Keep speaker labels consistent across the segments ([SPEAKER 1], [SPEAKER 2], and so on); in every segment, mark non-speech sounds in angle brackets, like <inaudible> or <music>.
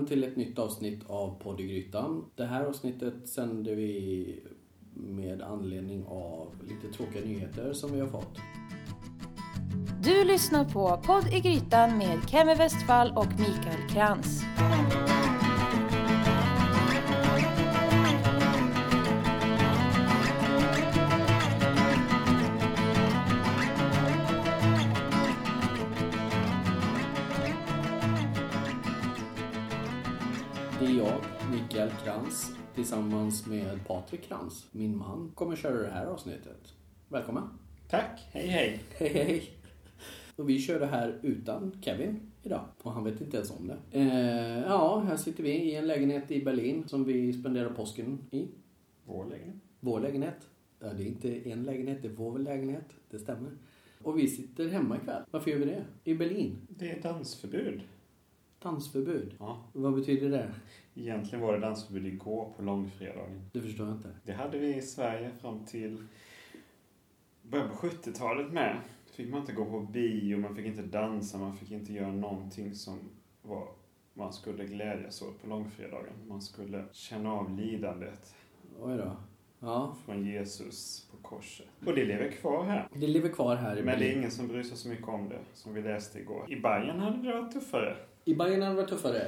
[SPEAKER 1] välkommen till ett nytt avsnitt av Podd i Grytan. Det här avsnittet sänder vi med anledning av lite tråkiga nyheter som vi har fått.
[SPEAKER 2] Du lyssnar på Podd i Grytan med Kemi Westfall och Mikael Krantz.
[SPEAKER 1] Krantz, tillsammans med Patrik Krantz, min man, kommer köra det här avsnittet. Välkommen!
[SPEAKER 3] Tack, hej hej.
[SPEAKER 1] Hej hej! Och vi kör det här utan Kevin idag. Och han vet inte ens om det. Eh, ja, här sitter vi i en lägenhet i Berlin som vi spenderar påsken i.
[SPEAKER 3] Vår lägenhet.
[SPEAKER 1] Vår lägenhet. Ja, det är inte en lägenhet, det är vår lägenhet. Det stämmer. Och vi sitter hemma ikväll. Varför gör vi det? I Berlin.
[SPEAKER 3] Det är dansförbud.
[SPEAKER 1] Dansförbud.
[SPEAKER 3] Ja.
[SPEAKER 1] Vad betyder det?
[SPEAKER 3] Egentligen var det dansförbud igår på långfredagen.
[SPEAKER 1] Det förstår jag inte.
[SPEAKER 3] Det hade vi i Sverige fram till början på 70-talet med. Fick man inte gå på bio, man fick inte dansa, man fick inte göra någonting som var man skulle glädjas åt på långfredagen. Man skulle känna av lidandet
[SPEAKER 1] Oj då. Ja,
[SPEAKER 3] från Jesus på korset. Och det lever kvar här.
[SPEAKER 1] det lever kvar här i
[SPEAKER 3] Men det är ingen som bryr sig så mycket om det, som vi läste igår. I Bayern hade det varit tuffare.
[SPEAKER 1] I Bayern hade det varit tuffare.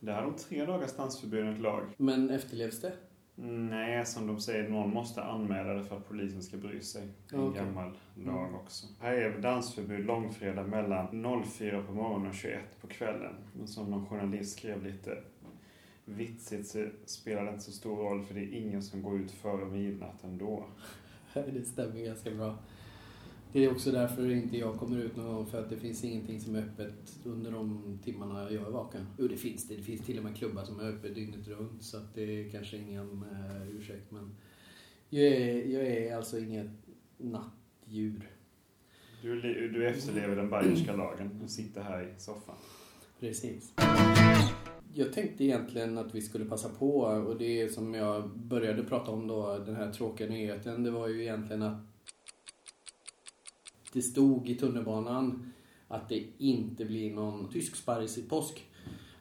[SPEAKER 3] Där har de tre dagars dansförbud enligt lag.
[SPEAKER 1] Men efterlevs det?
[SPEAKER 3] Nej, som de säger, någon måste anmäla det för att polisen ska bry sig. En
[SPEAKER 1] Okej.
[SPEAKER 3] gammal lag också. Här är dansförbud långfredag mellan 04 på morgonen och 21 på kvällen. Men som någon journalist skrev lite vitsigt så spelar det inte så stor roll för det är ingen som går ut före midnatt ändå. <laughs>
[SPEAKER 1] Det stämmer ganska bra. Det är också därför inte jag kommer ut någon gång för att det finns ingenting som är öppet under de timmarna jag är vaken. Jo, det finns det. Det finns till och med klubbar som är öppet dygnet runt så att det är kanske ingen eh, ursäkt men jag är, jag är alltså inget nattdjur.
[SPEAKER 3] Du, du efterlever den bayerska lagen. Du sitter här i soffan.
[SPEAKER 1] Precis. Jag tänkte egentligen att vi skulle passa på och det som jag började prata om då, den här tråkiga nyheten, det var ju egentligen att det stod i tunnelbanan att det inte blir någon tysk sparris i påsk.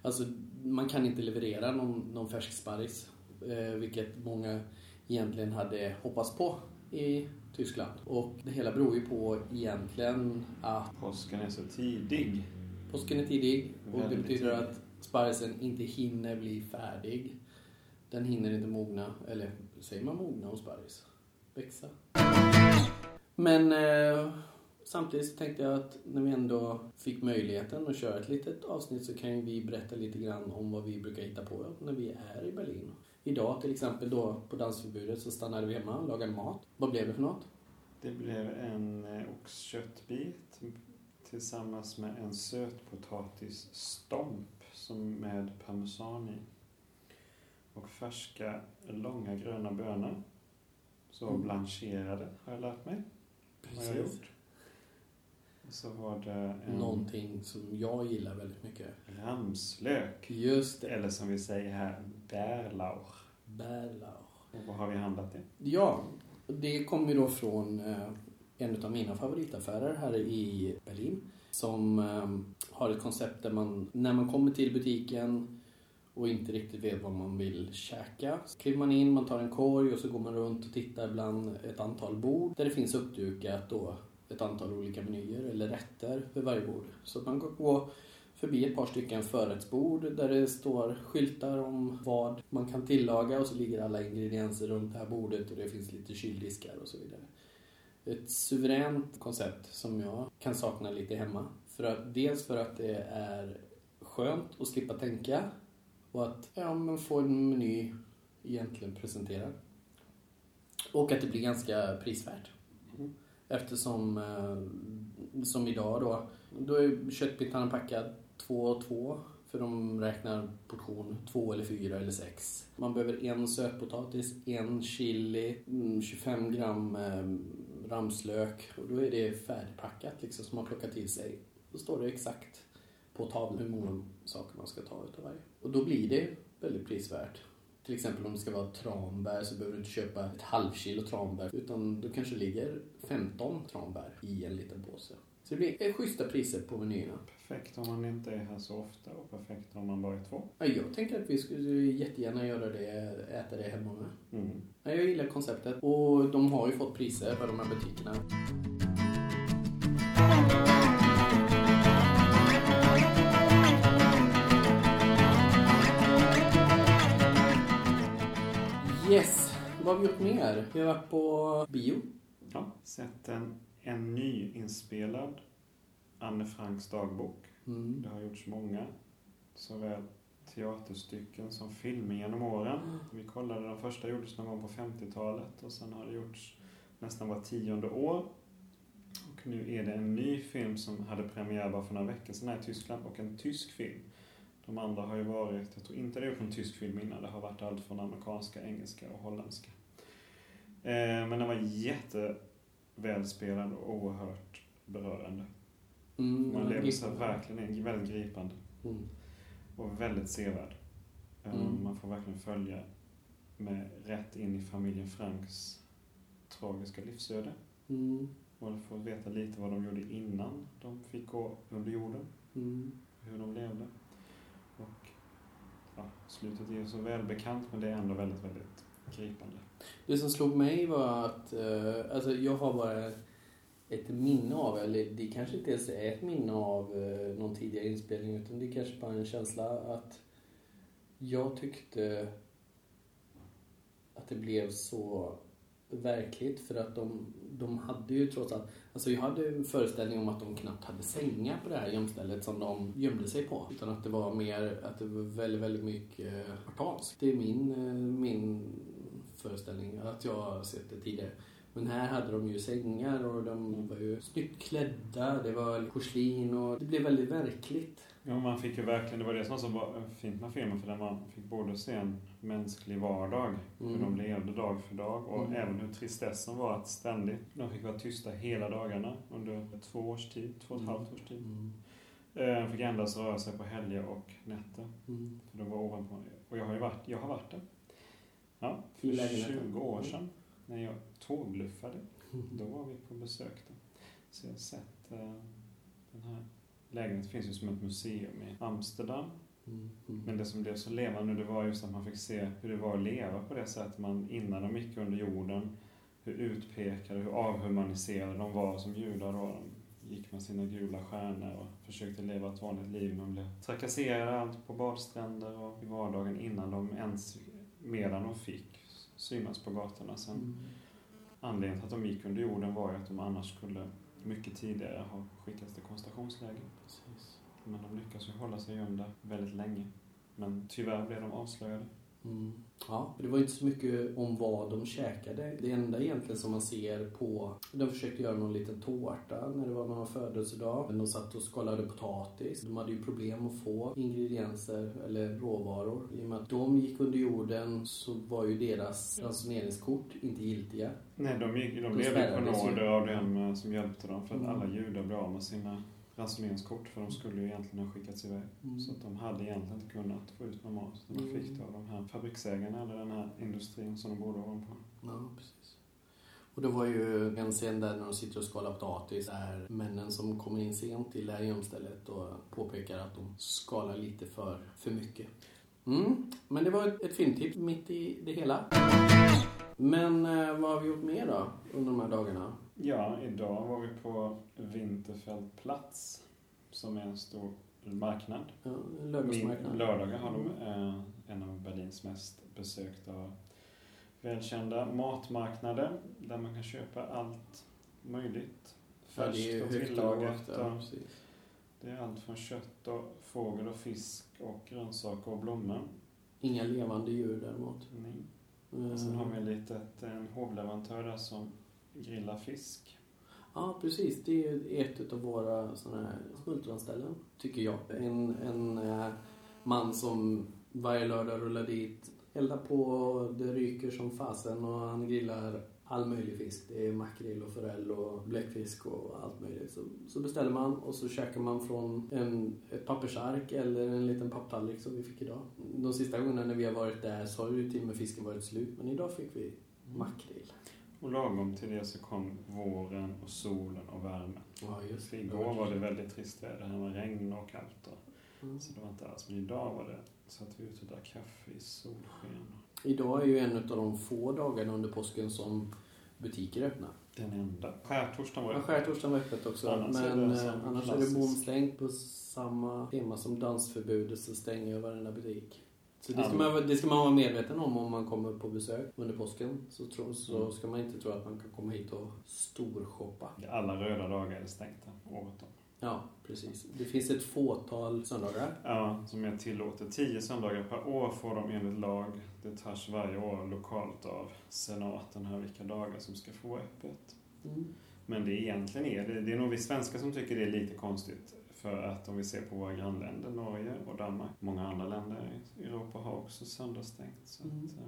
[SPEAKER 1] Alltså, man kan inte leverera någon, någon färsk sparris, eh, vilket många egentligen hade hoppats på i Tyskland. Och det hela beror ju på egentligen att
[SPEAKER 3] Påsken är så tidig.
[SPEAKER 1] Påsken är tidig och det
[SPEAKER 3] Väldigt
[SPEAKER 1] betyder
[SPEAKER 3] tidig.
[SPEAKER 1] att sparrisen inte hinner bli färdig. Den hinner inte mogna, eller säger man mogna hos sparris? Växa. Men eh, samtidigt tänkte jag att när vi ändå fick möjligheten att köra ett litet avsnitt så kan vi berätta lite grann om vad vi brukar hitta på när vi är i Berlin. Idag till exempel då på dansförbudet så stannade vi hemma och lagade mat. Vad blev det för något?
[SPEAKER 3] Det blev en eh, oxköttbit tillsammans med en sötpotatisstomp som med parmesan i. Och färska långa gröna bönor. Så
[SPEAKER 1] Mm.
[SPEAKER 3] blancherade har jag lärt mig. Har jag gjort. Så var det en
[SPEAKER 1] Någonting som jag gillar väldigt mycket.
[SPEAKER 3] ramslök.
[SPEAKER 1] Just det.
[SPEAKER 3] Eller som vi säger här, bärlauch.
[SPEAKER 1] Bärlauch.
[SPEAKER 3] Och vad har vi handlat det?
[SPEAKER 1] Ja, det kommer ju då från eh, en av mina favoritaffärer här i Berlin. Som eh, har ett koncept där man, när man kommer till butiken och inte riktigt vet vad man vill käka. Så kliver man in, man tar en korg och så går man runt och tittar bland ett antal bord där det finns uppdukat då ett antal olika menyer eller rätter vid varje bord. Så att man går förbi ett par stycken förrättsbord där det står skyltar om vad man kan tillaga och så ligger alla ingredienser runt det här bordet och det finns lite kyldiskar och så vidare. Ett suveränt koncept som jag kan sakna lite hemma. För att, dels för att det är skönt att slippa tänka och att ja, man får en meny egentligen presenterad. Och att det blir ganska prisvärt. Eftersom, eh, som idag då, då är köttbitarna packad två och två. För de räknar portion två eller fyra eller sex. Man behöver en sötpotatis, en chili, mm, 25 gram eh, ramslök och då är det färdigpackat liksom som man plockar till sig. Då står det exakt på tavlan hur många saker man ska ta utav varje. Och då blir det väldigt prisvärt. Till exempel om det ska vara tranbär så behöver du inte köpa ett halvkilo tranbär utan då kanske ligger 15 tranbär i en liten påse. Så det blir schyssta priser på menyerna.
[SPEAKER 3] Perfekt om man inte är här så ofta och perfekt om man bara är två.
[SPEAKER 1] Ja, jag tänker att vi skulle jättegärna göra det, äta det hemma med.
[SPEAKER 3] Mm.
[SPEAKER 1] Ja, jag gillar konceptet och de har ju fått priser för de här butikerna. Yes, vad har vi gjort mer? Vi har varit på bio.
[SPEAKER 3] Ja, sett en, en nyinspelad Anne Franks dagbok.
[SPEAKER 1] Mm.
[SPEAKER 3] Det har gjorts många, såväl teaterstycken som filmer genom åren. Vi kollade, den första gjordes någon gång på 50-talet och sen har det gjorts nästan var tionde år. Och nu är det en ny film som hade premiär bara för några veckor sedan här i Tyskland och en tysk film. De andra har ju varit, jag tror inte det gjort en tysk film innan, det har varit allt från amerikanska, engelska och holländska. Eh, men den var jättevälspelad och oerhört berörande.
[SPEAKER 1] Mm,
[SPEAKER 3] Man lever sig verkligen väldigt gripande
[SPEAKER 1] Mm.
[SPEAKER 3] och väldigt sevärd. Eh,
[SPEAKER 1] Mm.
[SPEAKER 3] Man får verkligen följa med rätt in i familjen Franks tragiska livsöde.
[SPEAKER 1] Mm.
[SPEAKER 3] Och får veta lite vad de gjorde innan de fick gå under jorden,
[SPEAKER 1] Mm.
[SPEAKER 3] hur de levde. Slutet är ju så välbekant men det är ändå väldigt, väldigt gripande.
[SPEAKER 1] Det som slog mig var att eh, alltså jag har bara ett minne av, eller det kanske inte ens är ett minne av eh, någon tidigare inspelning utan det är kanske bara en känsla att jag tyckte att det blev så verkligt för att de, de hade ju trots allt, alltså jag hade en föreställning om att de knappt hade sängar på det här gömstället som de gömde sig på. Utan att det var mer, att det var väldigt, väldigt mycket spartanskt. Det är min, eh, min föreställning, att jag har sett det tidigare. Men här hade de ju sängar och de var ju snyggt klädda, det var porslin och det blev väldigt verkligt.
[SPEAKER 3] Ja, man fick ju verkligen, det var det som var så fint med filmen för man fick både se en mänsklig vardag, hur
[SPEAKER 1] Mm.
[SPEAKER 3] de levde dag för dag och
[SPEAKER 1] Mm.
[SPEAKER 3] även hur tristessen var att ständigt, de fick vara tysta hela dagarna under två års tid, två och ett halvt års tid.
[SPEAKER 1] Mm.
[SPEAKER 3] Eh, De fick endast röra sig på helger och nätter.
[SPEAKER 1] Mm.
[SPEAKER 3] För de var ovanpå. Och jag har ju varit, jag har varit där. Ja, för
[SPEAKER 1] lägenheten?
[SPEAKER 3] 20 år sedan. När jag tågluffade. Då var vi på besök där. Så jag har sett eh, den här lägenheten. finns ju som ett museum i Amsterdam.
[SPEAKER 1] Mm.
[SPEAKER 3] Men det som blev så levande det var just att man fick se hur det var att leva på det sättet man innan de gick under jorden. Hur utpekade, hur avhumaniserade de var som judar då. De gick med sina gula stjärnor och försökte leva ett vanligt liv men blev trakasserade allt på badstränder och i vardagen innan de ens, medan de fick synas på gatorna. Sen
[SPEAKER 1] Mm.
[SPEAKER 3] Anledningen till att de gick under jorden var ju att de annars skulle mycket tidigare ha skickats till koncentrationsläger.
[SPEAKER 1] Precis.
[SPEAKER 3] Men de lyckas ju hålla sig gömda väldigt länge. Men tyvärr blev de avslöjade.
[SPEAKER 1] Mm. Ja, det var inte så mycket om vad de käkade. Det enda egentligen som man ser på... De försökte göra någon liten tårta när det var någon födelsedag. De satt och skalade potatis. De hade ju problem att få ingredienser eller råvaror. I och med att de gick under jorden så var ju deras ransoneringskort inte giltiga.
[SPEAKER 3] Nej, de, gick, de
[SPEAKER 1] De
[SPEAKER 3] på
[SPEAKER 1] spärrades ju.
[SPEAKER 3] nåder av dem eh, som hjälpte dem. För att
[SPEAKER 1] Mm.
[SPEAKER 3] alla judar blev av med sina ransoneringskort. För de skulle ju egentligen ha skickats iväg.
[SPEAKER 1] Mm.
[SPEAKER 3] Så att de hade egentligen inte kunnat få ut någon mat. De
[SPEAKER 1] Mm.
[SPEAKER 3] fick det av de här fabriksägarna eller den här industrin som de bodde ovanpå.
[SPEAKER 1] Ja, precis. Och det var ju en scen där när de sitter och skalar potatis är männen som kommer in sent till det här gömstället och påpekar att de skalar lite för, för mycket. Mm, men det var ett, ett filmtips mitt i det hela. Men eh, vad har vi gjort mer då under de här dagarna?
[SPEAKER 3] Ja, idag var vi på Winterfeldplatz. Som är en stor marknad.
[SPEAKER 1] Ja, lördagsmarknad.
[SPEAKER 3] lördagar har de eh, en av Berlins mest besökta välkända matmarknader där man kan köpa allt möjligt. Färskt och
[SPEAKER 1] och
[SPEAKER 3] tillagat. och. Det är allt från kött och fågel och fisk och grönsaker och blommor.
[SPEAKER 1] Inga levande djur däremot.
[SPEAKER 3] Nej. Och sen har vi en litet, en hovleverantör där som grillar fisk.
[SPEAKER 1] Ja, precis. Det är ju ett av våra här smultronställen, tycker jag. En, en eh, man som varje lördag rullar dit, eldar på, det ryker som fasen och han grillar all möjlig fisk. Det är makrill och forell och bläckfisk och allt möjligt. Så, så beställer man och så käkar man från en, ett pappersark eller en liten papptallrik som vi fick idag. De sista gångerna när vi har varit där så har ju till och med fisken varit slut. Men idag fick vi makrill.
[SPEAKER 3] Och lagom till det så kom våren och solen och värmen.
[SPEAKER 1] Ja, just
[SPEAKER 3] För igår var det väldigt trist väder. Det var regn och kallt. Då.
[SPEAKER 1] Mm.
[SPEAKER 3] Så det var inte alls. Men idag var det så att vi ute och drack kaffe i solsken.
[SPEAKER 1] Idag är ju en av de få dagarna under påsken som butiker är öppna.
[SPEAKER 3] Den enda. Skärtorsdagen var
[SPEAKER 1] Ja,
[SPEAKER 3] det.
[SPEAKER 1] skärtorsdagen var öppet också.
[SPEAKER 3] Annars är
[SPEAKER 1] men
[SPEAKER 3] det
[SPEAKER 1] eh, annars är det bomstängt på samma tema som dansförbudet så stänger varenda butik. Så det ska, man, det ska man vara medveten om om man kommer på besök under påsken. Så, tro, så
[SPEAKER 3] Mm.
[SPEAKER 1] ska man inte tro att man kan komma hit och storshoppa.
[SPEAKER 3] Alla röda dagar är stängda året om.
[SPEAKER 1] Ja, precis. Det finns ett fåtal söndagar.
[SPEAKER 3] Ja, som är tillåtet. Tio söndagar per år får de enligt lag. Det tas varje år lokalt av senaten här vilka dagar som ska få öppet.
[SPEAKER 1] Mm.
[SPEAKER 3] Men det egentligen är det, det är nog vi svenskar som tycker det är lite konstigt. För att om vi ser på våra grannländer, Norge och Danmark, många andra länder i Europa har också söndagsstängt. Så
[SPEAKER 1] Mm.
[SPEAKER 3] att, eh,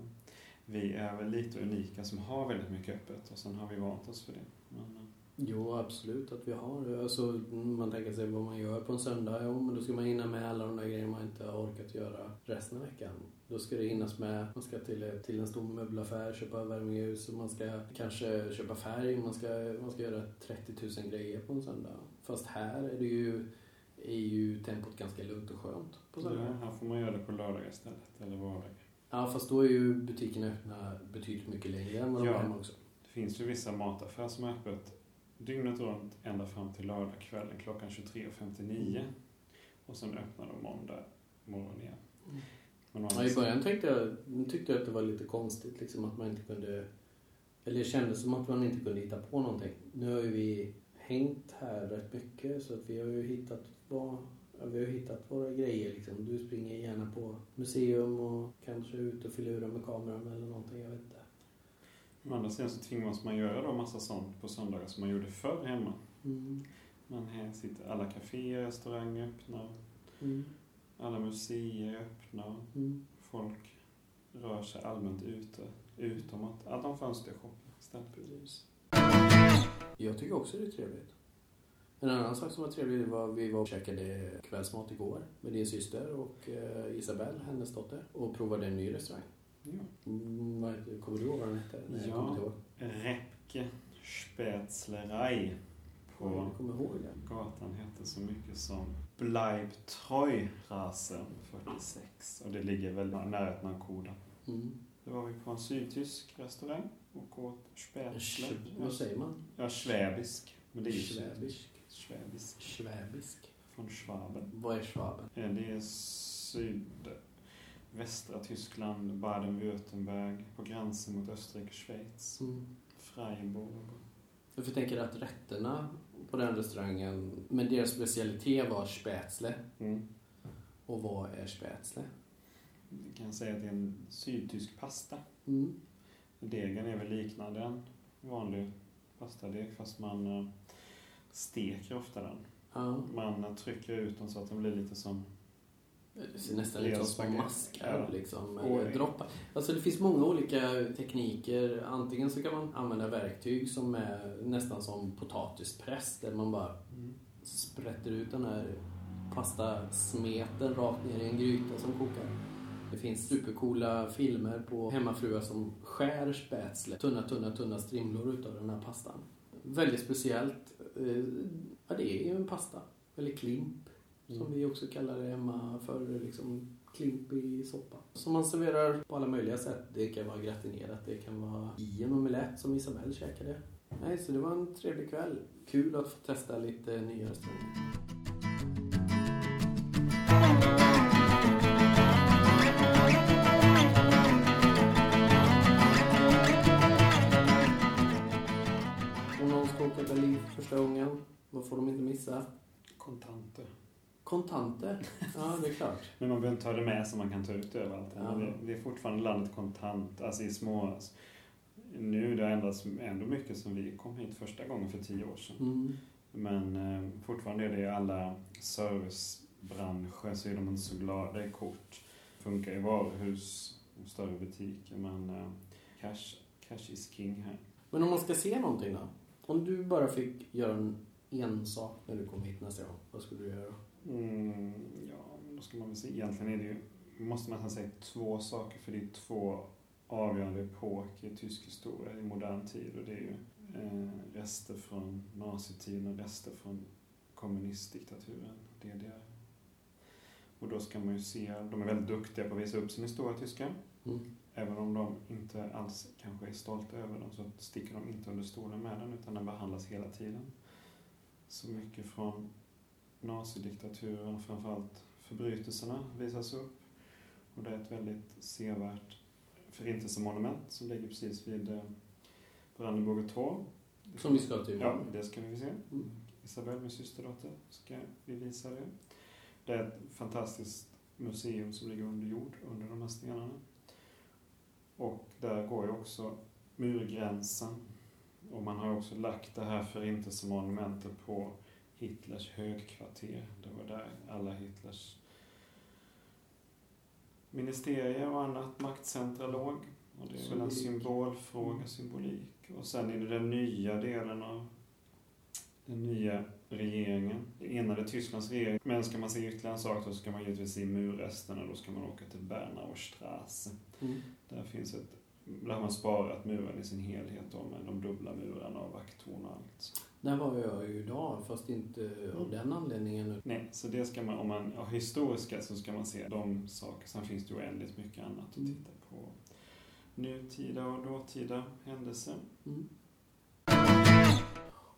[SPEAKER 3] vi är väl lite unika som har väldigt mycket öppet och sen har vi vant oss för det. Men, eh,
[SPEAKER 1] Jo, absolut att vi har. Alltså, man tänker sig vad man gör på en söndag. Jo, men då ska man hinna med alla de där grejerna man inte har orkat göra resten av veckan. Då ska det hinnas med. Man ska till, till en stor möbelaffär, köpa värmeljus och man ska kanske köpa färg. Man ska, man ska göra 30 000 grejer på en söndag. Fast här är det ju, är ju tempot ganska lugnt och skönt på
[SPEAKER 3] ja, här får man göra det på lördagar istället, eller vardagar.
[SPEAKER 1] Ja, fast då är ju butikerna öppna betydligt mycket längre än vad de
[SPEAKER 3] Ja.
[SPEAKER 1] är hemma också.
[SPEAKER 3] Det finns ju vissa mataffärer som är öppet dygnet runt ända fram till lördagskvällen klockan 23.59. Och sen öppnar de måndag morgon igen.
[SPEAKER 1] Mm. Ja, I början tänkte jag, tyckte jag att det var lite konstigt liksom att man inte kunde... Eller det kändes som att man inte kunde hitta på någonting. Nu har ju vi hängt här rätt mycket så att vi har ju hittat vad, ja, vi har hittat våra grejer liksom. Du springer gärna på museum och kanske ut och filurar med kameran eller någonting, jag vet inte.
[SPEAKER 3] Å andra sidan så tvingas man göra då massa sånt på söndagar som man gjorde förr hemma.
[SPEAKER 1] Mm.
[SPEAKER 3] Man här sitter, alla kaféer, restauranger öppna,
[SPEAKER 1] Mm.
[SPEAKER 3] alla museer öppna,
[SPEAKER 1] Mm.
[SPEAKER 3] folk rör sig allmänt ute, utom att, att de fönstershoppar istället.
[SPEAKER 1] Jag tycker också det är trevligt. En annan sak som var trevlig var att vi var och käkade kvällsmat igår med din syster och eh, Isabelle, hennes dotter, och provade en ny restaurang.
[SPEAKER 3] Ja.
[SPEAKER 1] Mm, kommer du ihåg vad den hette? Nej,
[SPEAKER 3] Ja. Repke Spätzlerei på
[SPEAKER 1] Jag kommer ihåg den.
[SPEAKER 3] Gatan hette så mycket som Bleibtreu-rasen 46 och det ligger väl nära ett Mankoda.
[SPEAKER 1] Mm.
[SPEAKER 3] Då var vi på en sydtysk restaurang och åt spätzle.
[SPEAKER 1] Vad säger man?
[SPEAKER 3] Ja, schwäbisk. Men det är ju
[SPEAKER 1] Schwäbisk.
[SPEAKER 3] Schwäbisk.
[SPEAKER 1] Schwäbisk.
[SPEAKER 3] Från Schwaben.
[SPEAKER 1] Vad är schwaben?
[SPEAKER 3] Det är sydvästra Tyskland, Baden-Württemberg, på gränsen mot Österrike, Schweiz,
[SPEAKER 1] Mm.
[SPEAKER 3] Freiburg.
[SPEAKER 1] Jag tänker att rätterna på den restaurangen, men deras specialitet var spätzle.
[SPEAKER 3] Mm.
[SPEAKER 1] Och vad är spätzle?
[SPEAKER 3] Vi kan säga att det är en sydtysk pasta.
[SPEAKER 1] Mm.
[SPEAKER 3] Degen är väl liknande en vanlig pastadeg fast man eh, steker ofta den.
[SPEAKER 1] Ja.
[SPEAKER 3] Man trycker ut den så att den blir lite som...
[SPEAKER 1] Det ser nästan ut som små maskar
[SPEAKER 3] Ja.
[SPEAKER 1] liksom,
[SPEAKER 3] Och-
[SPEAKER 1] eller droppar. Alltså det finns många olika tekniker. Antingen så kan man använda verktyg som är nästan som potatispress där man bara sprätter ut den här pastasmeten rakt ner i en gryta som kokar. Det finns supercoola filmer på hemmafruar som skär spätzle, tunna, tunna, tunna strimlor utav den här pastan. Väldigt speciellt. Eh, Ja, det är ju en pasta. Eller klimp, som
[SPEAKER 3] Mm.
[SPEAKER 1] vi också kallar det hemma för liksom klimp i soppa. Som man serverar på alla möjliga sätt. Det kan vara gratinerat, det kan vara i en omelett som Isabelle käkade. Nej, så det var en trevlig kväll. Kul att få testa lite nya restauranger. Ska åka Berlin för första gången, vad får de inte missa?
[SPEAKER 3] Kontanter.
[SPEAKER 1] Kontanter. Ja, det är klart. <laughs>
[SPEAKER 3] Men man behöver inte ta det med så man kan ta ut det överallt.
[SPEAKER 1] Ja.
[SPEAKER 3] Det är fortfarande landet kontant, alltså i små... Nu det har ändrats ändå mycket som vi kom hit första gången för tio år sedan.
[SPEAKER 1] Mm.
[SPEAKER 3] Men eh, fortfarande är det i alla servicebranscher så är de inte så glada i kort. Funkar i varuhus och större butiker men eh, cash, cash is king här.
[SPEAKER 1] Men om man ska se någonting då? Om du bara fick göra en, en sak när du kom hit nästa gång, vad skulle du göra?
[SPEAKER 3] Mm, ja, men då ska man väl se. Egentligen är det ju, måste man säga två saker för det är två avgörande epoker i tysk historia i modern tid och det är ju eh, rester från nazitiden och rester från kommunistdiktaturen, DDR. Och då ska man ju se, de är väldigt duktiga på att visa upp sin historia, tyska.
[SPEAKER 1] Mm.
[SPEAKER 3] Även om de inte alls kanske är stolta över den så sticker de inte under stolen med den utan den behandlas hela tiden. Så mycket från nazidiktaturen, framförallt förbrytelserna, visas upp. Och det är ett väldigt sevärt förintelsemonument som ligger precis vid eh, Brandenburger Tor.
[SPEAKER 1] Som vi ska till
[SPEAKER 3] Ja, det ska vi se.
[SPEAKER 1] Mm.
[SPEAKER 3] Isabelle, min systerdotter, ska vi visa det. Det är ett fantastiskt museum som ligger under jord, under de här stenarna. Och där går ju också murgränsen. Och man har också lagt det här förintelsemonumentet på Hitlers högkvarter. Det var där alla Hitlers ministerier och annat maktcentra låg. Och det är väl en
[SPEAKER 1] Symbolik.
[SPEAKER 3] symbolfråga, symbolik. Och sen det den nya delen av den nya regeringen, det enade Tysklands regering. Men ska man se ytterligare en sak så ska man givetvis se murresterna. Då ska man åka till Bernauer Straße.
[SPEAKER 1] Mm.
[SPEAKER 3] Där finns ett, där har man sparat muren i sin helhet då, med de dubbla murarna och vakttorn och allt.
[SPEAKER 1] Där var jag ju idag, fast inte av den anledningen.
[SPEAKER 3] Nej, så det ska man, om man har historiska så ska man se de saker. Sen finns det oändligt mycket annat att
[SPEAKER 1] Mm.
[SPEAKER 3] titta på. Nutida och dåtida händelser.
[SPEAKER 1] Mm.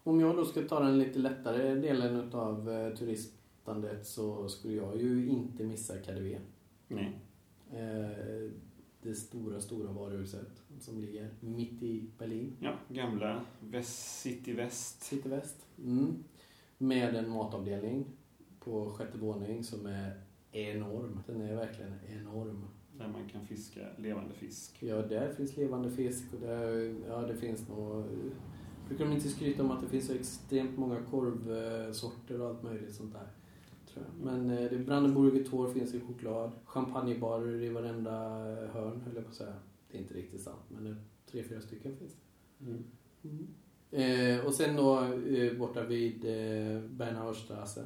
[SPEAKER 1] Om jag då ska ta den lite lättare delen utav eh, turistandet så skulle jag ju inte missa KaDeWe.
[SPEAKER 3] Nej.
[SPEAKER 1] Eh, det stora, stora varuhuset som ligger mitt i Berlin.
[SPEAKER 3] Ja, gamla Väst, City Väst.
[SPEAKER 1] City West. Mm. Med en matavdelning på sjätte våning som är enorm. Den är verkligen enorm.
[SPEAKER 3] Där man kan fiska levande fisk.
[SPEAKER 1] Ja, där finns levande fisk och där, ja, det finns nog... Brukar de inte skryta om att det finns så extremt många korvsorter och allt möjligt sånt där? Tror jag. Men eh, det Brandenburger Tor finns i choklad. Champagnebarer i varenda hörn, höll jag på att säga. Det är inte riktigt sant, men tre, fyra stycken finns det.
[SPEAKER 3] Mm.
[SPEAKER 1] Eh, och sen då eh, borta vid eh, Bernauer Straße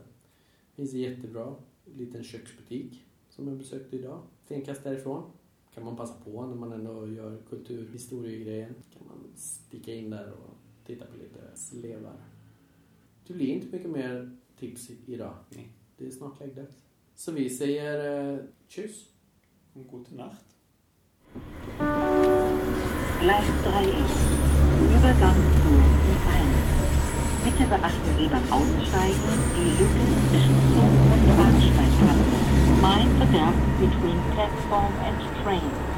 [SPEAKER 1] finns en jättebra liten köksbutik som jag besökte idag. Stenkast därifrån. Kan man passa på när man ändå gör kulturhistoriegrejen. Kan man sticka in där och titta på lite slevar. Det blir inte mycket mer tips idag.
[SPEAKER 3] Nej.
[SPEAKER 1] Det är snart läggdags. Så vi säger eh, tschüss.
[SPEAKER 3] Och gute Nacht.
[SPEAKER 4] Gleis 3 Übergang zu U1. Bitte beachten Sie beim Aussteigen die Lücke zwischen Zug- und Bahnsteigkante. Mind the gap between platform and train.